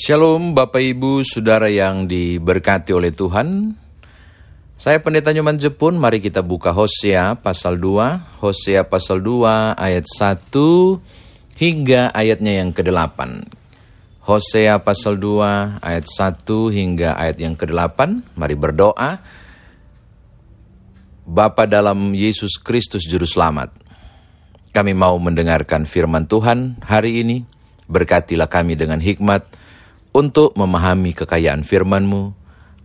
Shalom Bapak Ibu Saudara yang diberkati oleh Tuhan. Saya Pendeta Nyoman Jepun, mari kita buka Hosea pasal 2, Hosea pasal 2 ayat 1 hingga ayatnya yang ke-8. Hosea pasal 2 ayat 1 hingga ayat yang ke-8. Mari berdoa. Bapa dalam Yesus Kristus Juru Selamat. Kami mau mendengarkan firman Tuhan hari ini. Berkatilah kami dengan hikmat untuk memahami kekayaan firman-Mu,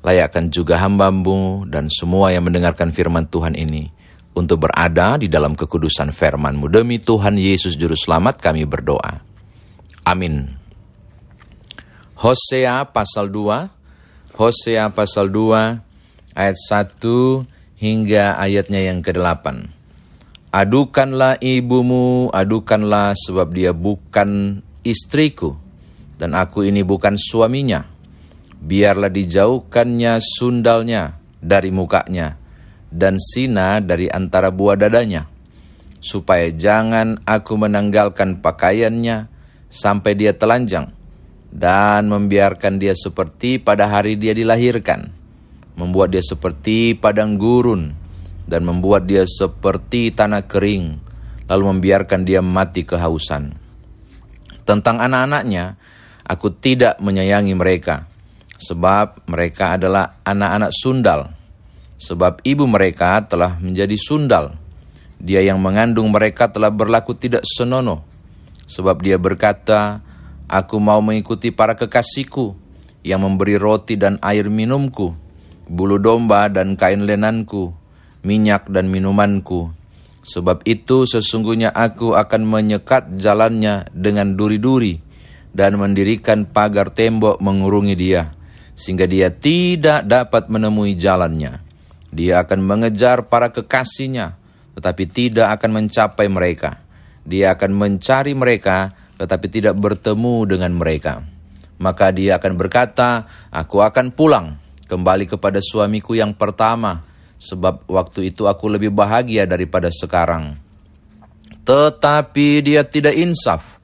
layakkan juga hamba-Mu dan semua yang mendengarkan firman Tuhan ini untuk berada di dalam kekudusan firman-Mu. Demi Tuhan Yesus Juru Selamat kami berdoa. Amin. Hosea pasal 2, Hosea pasal 2 ayat 1 hingga ayatnya yang ke-8. Adukanlah ibumu, adukanlah sebab dia bukan istriku dan aku ini bukan suaminya. Biarlah dijauhkannya sundalnya dari mukanya, dan sina dari antara buah dadanya, supaya jangan aku menanggalkan pakaiannya sampai dia telanjang, dan membiarkan dia seperti pada hari dia dilahirkan, membuat dia seperti padang gurun, dan membuat dia seperti tanah kering, lalu membiarkan dia mati kehausan. Tentang anak-anaknya, Aku tidak menyayangi mereka, sebab mereka adalah anak-anak sundal. Sebab ibu mereka telah menjadi sundal. Dia yang mengandung mereka telah berlaku tidak senonoh. Sebab dia berkata, Aku mau mengikuti para kekasihku, yang memberi roti dan air minumku, bulu domba dan kain lenanku, minyak dan minumanku. Sebab itu sesungguhnya aku akan menyekat jalannya dengan duri-duri, dan mendirikan pagar tembok mengurungi dia, sehingga dia tidak dapat menemui jalannya. Dia akan mengejar para kekasihnya, tetapi tidak akan mencapai mereka. Dia akan mencari mereka, tetapi tidak bertemu dengan mereka. Maka dia akan berkata, Aku akan pulang, kembali kepada suamiku yang pertama, sebab waktu itu aku lebih bahagia daripada sekarang. Tetapi dia tidak insaf,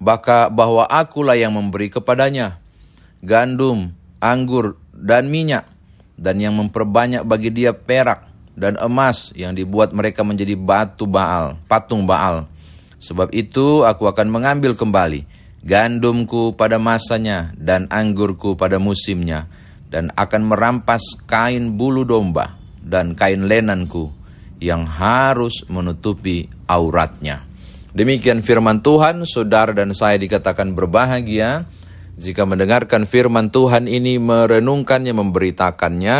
Baka bahwa akulah yang memberi kepadanya gandum, anggur, dan minyak, dan yang memperbanyak bagi dia perak dan emas yang dibuat mereka menjadi batu Baal, patung Baal. Sebab itu aku akan mengambil kembali gandumku pada masanya dan anggurku pada musimnya, dan akan merampas kain bulu domba dan kain lenanku yang harus menutupi auratnya. Demikian firman Tuhan, saudara dan saya dikatakan berbahagia jika mendengarkan firman Tuhan ini, merenungkannya, memberitakannya,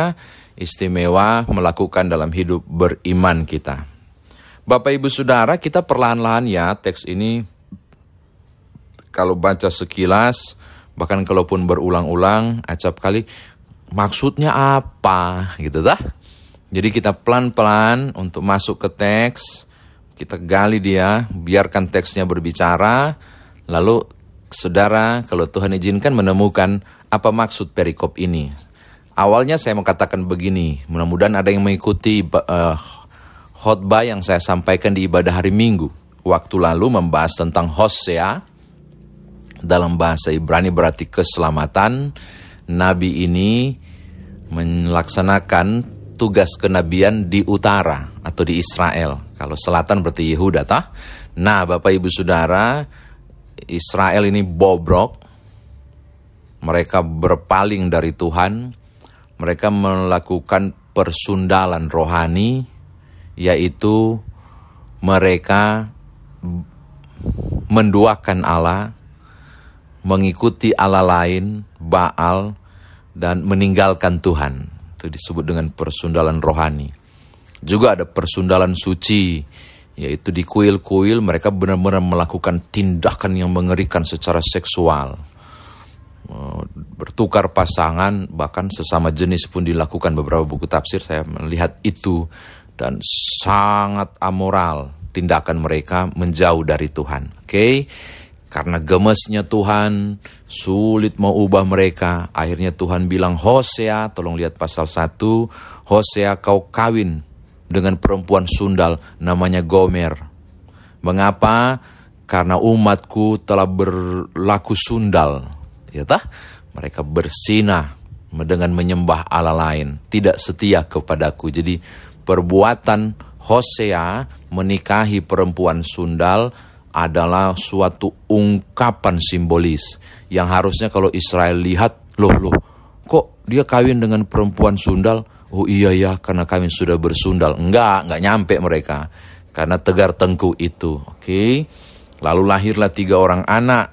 istimewa melakukan dalam hidup beriman kita. Bapak Ibu Saudara, kita perlahan-lahan ya teks ini kalau baca sekilas, bahkan kalaupun berulang-ulang, acap kali maksudnya apa gitu dah. Jadi kita pelan-pelan untuk masuk ke teks, kita gali dia, biarkan teksnya berbicara, lalu saudara kalau Tuhan izinkan menemukan apa maksud perikop ini. Awalnya saya mau katakan begini, mudah-mudahan ada yang mengikuti uh, khotbah yang saya sampaikan di ibadah hari Minggu. Waktu lalu membahas tentang Hosea, dalam bahasa Ibrani berarti keselamatan. Nabi ini melaksanakan tugas kenabian di utara atau di Israel. Kalau selatan berarti Yehuda tah. Nah, Bapak Ibu Saudara, Israel ini bobrok. Mereka berpaling dari Tuhan. Mereka melakukan persundalan rohani yaitu mereka menduakan Allah, mengikuti Allah lain, Baal, dan meninggalkan Tuhan. Itu disebut dengan persundalan rohani. Juga ada persundalan suci, yaitu di kuil-kuil mereka benar-benar melakukan tindakan yang mengerikan secara seksual. Eh, bertukar pasangan, bahkan sesama jenis pun dilakukan beberapa buku tafsir, saya melihat itu dan sangat amoral tindakan mereka menjauh dari Tuhan. Oke, okay? Karena gemesnya Tuhan, sulit mau ubah mereka. Akhirnya Tuhan bilang, Hosea, tolong lihat pasal 1, Hosea kau kawin dengan perempuan sundal namanya Gomer. Mengapa? Karena umatku telah berlaku sundal. Ya tah? Mereka bersinah dengan menyembah Allah lain, tidak setia kepadaku. Jadi perbuatan Hosea menikahi perempuan sundal adalah suatu ungkapan simbolis yang harusnya kalau Israel lihat, loh loh, kok dia kawin dengan perempuan sundal? Oh iya ya, karena kami sudah bersundal. Enggak, enggak nyampe mereka. Karena tegar tengku itu. Oke. Lalu lahirlah tiga orang anak.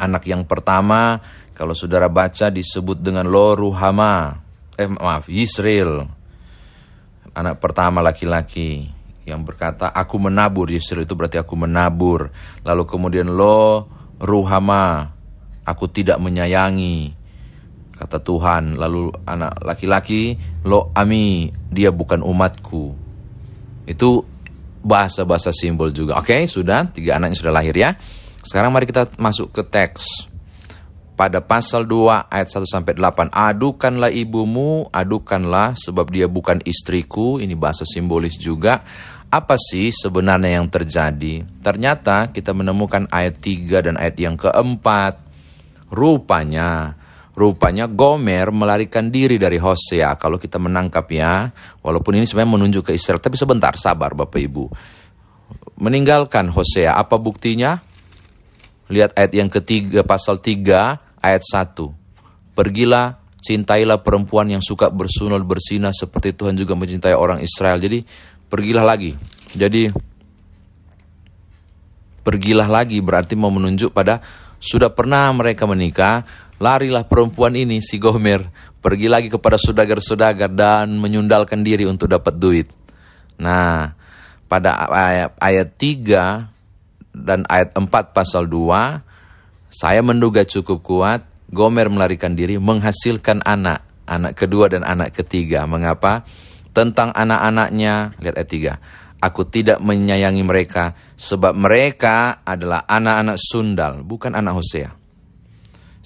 Anak yang pertama, kalau saudara baca disebut dengan Loruhama. Eh maaf, Yisrael. Anak pertama laki-laki yang berkata, aku menabur. Yisrael itu berarti aku menabur. Lalu kemudian Lo Ruhama, aku tidak menyayangi kata Tuhan. Lalu anak laki-laki, lo ami, dia bukan umatku. Itu bahasa-bahasa simbol juga. Oke, sudah, tiga anaknya sudah lahir ya. Sekarang mari kita masuk ke teks. Pada pasal 2 ayat 1 sampai 8, adukanlah ibumu, adukanlah sebab dia bukan istriku. Ini bahasa simbolis juga. Apa sih sebenarnya yang terjadi? Ternyata kita menemukan ayat 3 dan ayat yang keempat. Rupanya Rupanya Gomer melarikan diri dari Hosea. Kalau kita menangkap ya, walaupun ini sebenarnya menunjuk ke Israel. Tapi sebentar, sabar Bapak Ibu. Meninggalkan Hosea, apa buktinya? Lihat ayat yang ketiga, pasal 3, ayat 1. Pergilah, cintailah perempuan yang suka bersunul bersinah seperti Tuhan juga mencintai orang Israel. Jadi, pergilah lagi. Jadi, pergilah lagi berarti mau menunjuk pada sudah pernah mereka menikah, Larilah perempuan ini, si Gomer, pergi lagi kepada sudagar-sudagar dan menyundalkan diri untuk dapat duit. Nah, pada ayat, ayat 3 dan ayat 4 pasal 2, saya menduga cukup kuat, Gomer melarikan diri menghasilkan anak, anak kedua dan anak ketiga. Mengapa? Tentang anak-anaknya, lihat ayat 3. Aku tidak menyayangi mereka sebab mereka adalah anak-anak sundal, bukan anak Hosea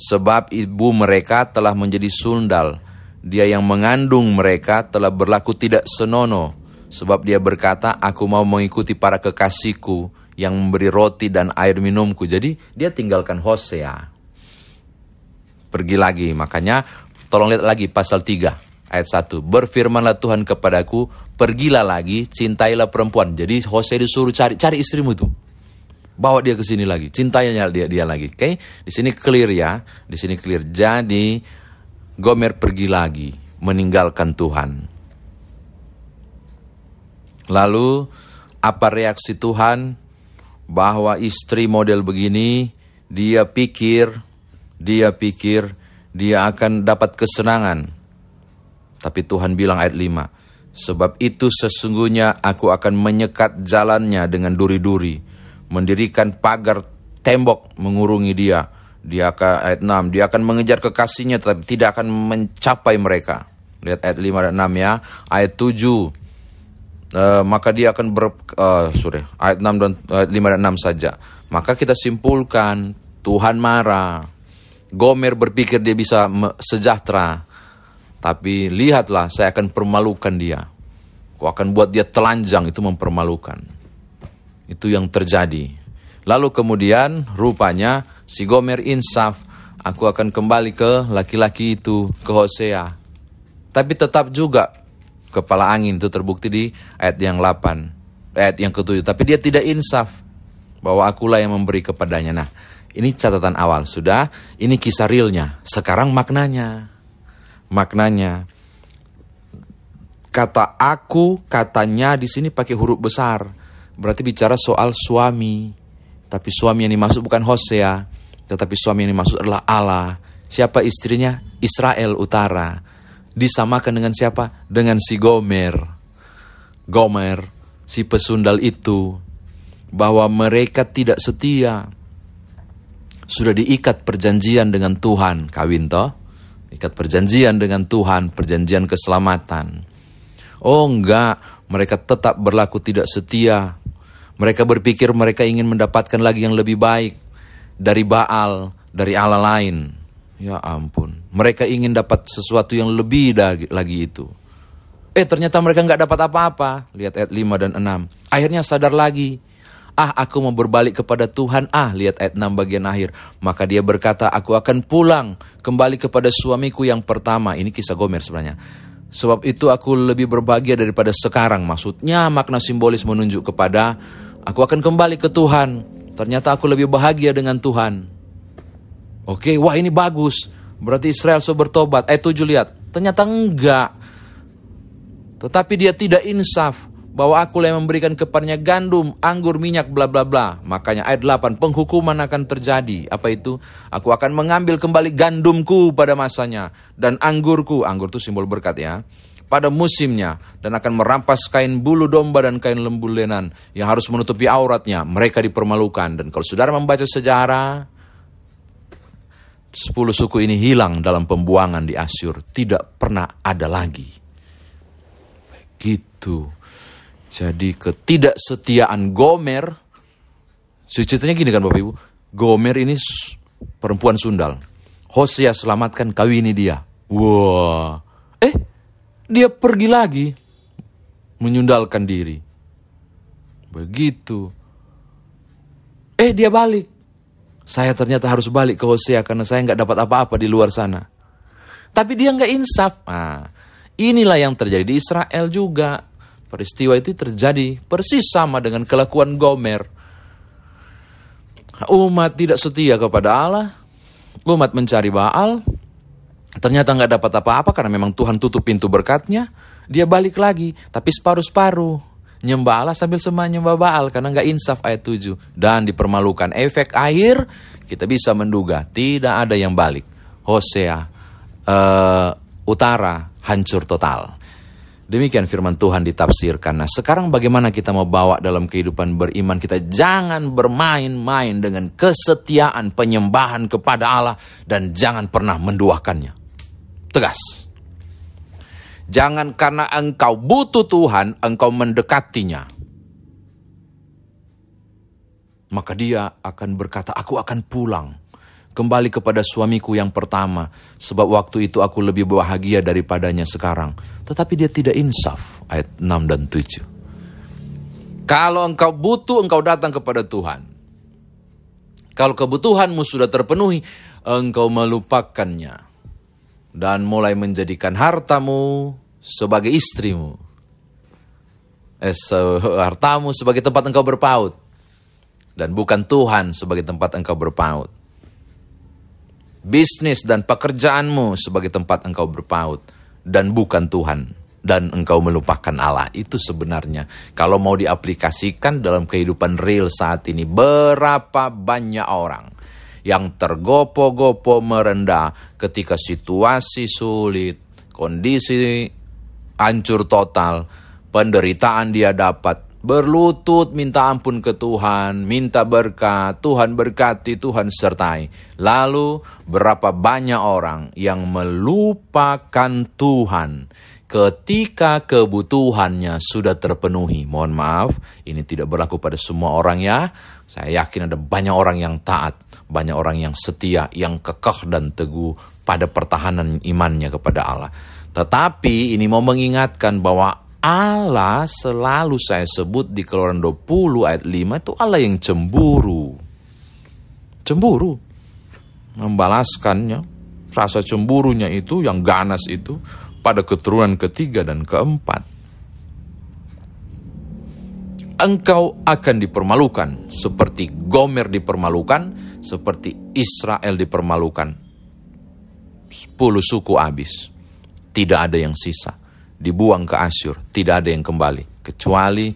sebab ibu mereka telah menjadi sundal. Dia yang mengandung mereka telah berlaku tidak senono, sebab dia berkata, aku mau mengikuti para kekasihku yang memberi roti dan air minumku. Jadi dia tinggalkan Hosea. Pergi lagi, makanya tolong lihat lagi pasal 3 ayat 1. Berfirmanlah Tuhan kepadaku, pergilah lagi, cintailah perempuan. Jadi Hosea disuruh cari, cari istrimu itu bawa dia ke sini lagi, cintanya dia dia lagi. Oke, okay? di sini clear ya, di sini clear. Jadi Gomer pergi lagi, meninggalkan Tuhan. Lalu apa reaksi Tuhan bahwa istri model begini dia pikir dia pikir dia akan dapat kesenangan. Tapi Tuhan bilang ayat 5, sebab itu sesungguhnya aku akan menyekat jalannya dengan duri-duri mendirikan pagar tembok mengurungi dia. Dia akan ayat 6, dia akan mengejar kekasihnya tetapi tidak akan mencapai mereka. Lihat ayat 5 dan 6 ya. Ayat 7 uh, eh, maka dia akan ber uh, sorry, ayat 6 dan ayat 5 dan 6 saja. Maka kita simpulkan Tuhan marah. Gomer berpikir dia bisa sejahtera. Tapi lihatlah saya akan permalukan dia. Aku akan buat dia telanjang itu mempermalukan. Itu yang terjadi. Lalu kemudian rupanya si Gomer insaf, aku akan kembali ke laki-laki itu, ke Hosea. Tapi tetap juga kepala angin itu terbukti di ayat yang 8, ayat yang ketujuh. Tapi dia tidak insaf bahwa akulah yang memberi kepadanya. Nah, ini catatan awal sudah, ini kisah realnya. Sekarang maknanya. Maknanya kata aku katanya di sini pakai huruf besar berarti bicara soal suami. Tapi suami yang dimaksud bukan Hosea, tetapi suami yang dimaksud adalah Allah. Siapa istrinya? Israel Utara. Disamakan dengan siapa? Dengan si Gomer. Gomer, si pesundal itu. Bahwa mereka tidak setia. Sudah diikat perjanjian dengan Tuhan, kawin toh? Ikat perjanjian dengan Tuhan, perjanjian keselamatan. Oh enggak, mereka tetap berlaku tidak setia mereka berpikir mereka ingin mendapatkan lagi yang lebih baik dari Baal, dari Allah lain. Ya ampun, mereka ingin dapat sesuatu yang lebih lagi itu. Eh ternyata mereka nggak dapat apa-apa. Lihat ayat 5 dan 6. Akhirnya sadar lagi. Ah, aku mau berbalik kepada Tuhan. Ah, lihat ayat 6 bagian akhir. Maka dia berkata, aku akan pulang kembali kepada suamiku yang pertama. Ini kisah Gomer sebenarnya. Sebab itu aku lebih berbahagia daripada sekarang. Maksudnya makna simbolis menunjuk kepada aku akan kembali ke Tuhan. Ternyata aku lebih bahagia dengan Tuhan. Oke, wah ini bagus. Berarti Israel so bertobat. Eh tujuh lihat. Ternyata enggak. Tetapi dia tidak insaf bahwa aku yang memberikan kepadanya gandum, anggur, minyak, bla bla bla. Makanya ayat 8, penghukuman akan terjadi. Apa itu? Aku akan mengambil kembali gandumku pada masanya dan anggurku, anggur itu simbol berkat ya, pada musimnya dan akan merampas kain bulu domba dan kain lembu lenan yang harus menutupi auratnya. Mereka dipermalukan dan kalau saudara membaca sejarah sepuluh suku ini hilang dalam pembuangan di Asyur, tidak pernah ada lagi. Begitu. Jadi ketidaksetiaan Gomer, ceritanya gini kan Bapak Ibu, Gomer ini perempuan sundal. Hosea selamatkan kawini dia. Wah, eh dia pergi lagi menyundalkan diri. Begitu. Eh dia balik. Saya ternyata harus balik ke Hosea karena saya nggak dapat apa-apa di luar sana. Tapi dia nggak insaf. Nah, inilah yang terjadi di Israel juga. Peristiwa itu terjadi persis sama dengan kelakuan Gomer. Umat tidak setia kepada Allah, umat mencari Baal, ternyata nggak dapat apa-apa karena memang Tuhan tutup pintu berkatnya, dia balik lagi, tapi separuh-separuh. Nyembah Allah sambil semuanya nyembah Baal karena nggak insaf ayat 7. Dan dipermalukan efek air, kita bisa menduga tidak ada yang balik. Hosea, uh, utara, hancur total. Demikian firman Tuhan ditafsirkan. Nah sekarang bagaimana kita mau bawa dalam kehidupan beriman kita? Jangan bermain-main dengan kesetiaan penyembahan kepada Allah dan jangan pernah menduakannya. Tegas. Jangan karena engkau butuh Tuhan, engkau mendekatinya. Maka dia akan berkata, aku akan pulang kembali kepada suamiku yang pertama, sebab waktu itu aku lebih bahagia daripadanya sekarang. Tetapi dia tidak insaf, ayat 6 dan 7. Kalau engkau butuh, engkau datang kepada Tuhan. Kalau kebutuhanmu sudah terpenuhi, engkau melupakannya. Dan mulai menjadikan hartamu sebagai istrimu. Eh, hartamu sebagai tempat engkau berpaut. Dan bukan Tuhan sebagai tempat engkau berpaut bisnis dan pekerjaanmu sebagai tempat engkau berpaut dan bukan Tuhan dan engkau melupakan Allah. Itu sebenarnya kalau mau diaplikasikan dalam kehidupan real saat ini berapa banyak orang yang tergopo-gopo merendah ketika situasi sulit, kondisi hancur total, penderitaan dia dapat, berlutut minta ampun ke Tuhan, minta berkat, Tuhan berkati, Tuhan sertai. Lalu berapa banyak orang yang melupakan Tuhan ketika kebutuhannya sudah terpenuhi. Mohon maaf, ini tidak berlaku pada semua orang ya. Saya yakin ada banyak orang yang taat, banyak orang yang setia, yang kekeh dan teguh pada pertahanan imannya kepada Allah. Tetapi ini mau mengingatkan bahwa Allah selalu saya sebut di keluaran 20 ayat 5 itu Allah yang cemburu. Cemburu. Membalaskannya. Rasa cemburunya itu yang ganas itu pada keturunan ketiga dan keempat. Engkau akan dipermalukan seperti Gomer dipermalukan, seperti Israel dipermalukan. Sepuluh suku habis. Tidak ada yang sisa dibuang ke Asyur, tidak ada yang kembali kecuali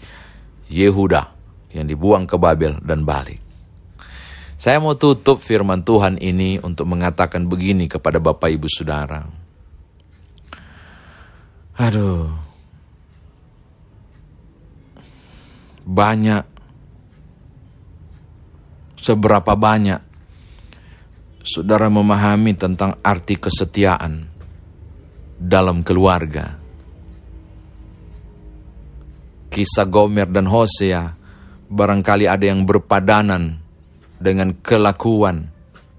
Yehuda yang dibuang ke Babel dan balik. Saya mau tutup firman Tuhan ini untuk mengatakan begini kepada Bapak Ibu Saudara. Aduh. Banyak seberapa banyak saudara memahami tentang arti kesetiaan dalam keluarga kisah Gomer dan Hosea, barangkali ada yang berpadanan dengan kelakuan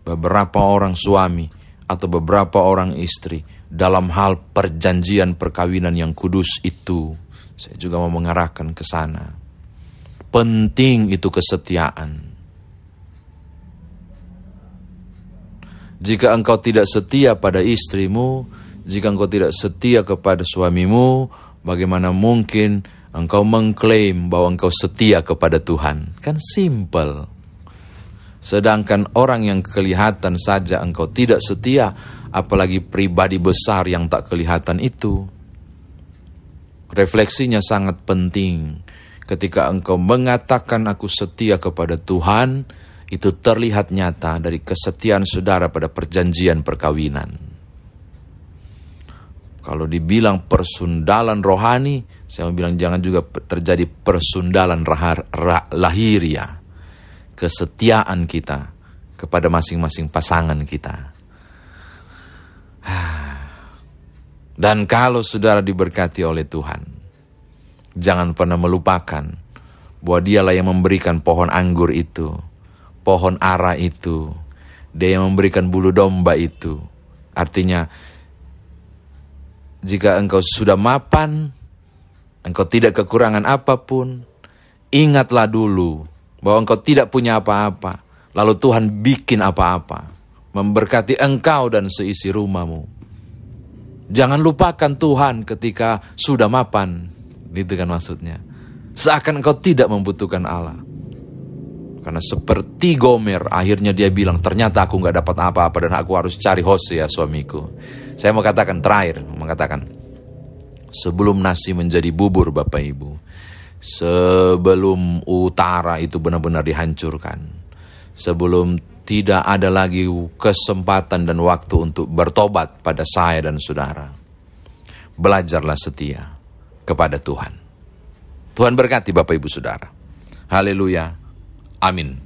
beberapa orang suami atau beberapa orang istri dalam hal perjanjian perkawinan yang kudus itu. Saya juga mau mengarahkan ke sana. penting itu kesetiaan. Jika engkau tidak setia pada istrimu, jika engkau tidak setia kepada suamimu, bagaimana mungkin engkau mengklaim bahwa engkau setia kepada Tuhan? Kan simple. Sedangkan orang yang kelihatan saja engkau tidak setia, apalagi pribadi besar yang tak kelihatan itu. Refleksinya sangat penting. Ketika engkau mengatakan aku setia kepada Tuhan, itu terlihat nyata dari kesetiaan saudara pada perjanjian perkawinan. Kalau dibilang persundalan rohani, saya mau bilang jangan juga terjadi persundalan rahar, rah, lahiria. Kesetiaan kita kepada masing-masing pasangan kita. Dan kalau saudara diberkati oleh Tuhan, jangan pernah melupakan bahwa dialah yang memberikan pohon anggur itu, pohon ara itu, dia yang memberikan bulu domba itu. Artinya, jika engkau sudah mapan, engkau tidak kekurangan apa pun, ingatlah dulu bahwa engkau tidak punya apa-apa. Lalu Tuhan bikin apa-apa, memberkati engkau dan seisi rumahmu. Jangan lupakan Tuhan ketika sudah mapan. Itu kan maksudnya. Seakan engkau tidak membutuhkan Allah. Karena seperti Gomer, akhirnya dia bilang, ternyata aku nggak dapat apa-apa dan aku harus cari Hosea suamiku. Saya mau katakan terakhir, mengatakan, sebelum nasi menjadi bubur Bapak Ibu, sebelum utara itu benar-benar dihancurkan, sebelum tidak ada lagi kesempatan dan waktu untuk bertobat pada saya dan saudara. Belajarlah setia kepada Tuhan. Tuhan berkati Bapak Ibu Saudara. Haleluya. Amin.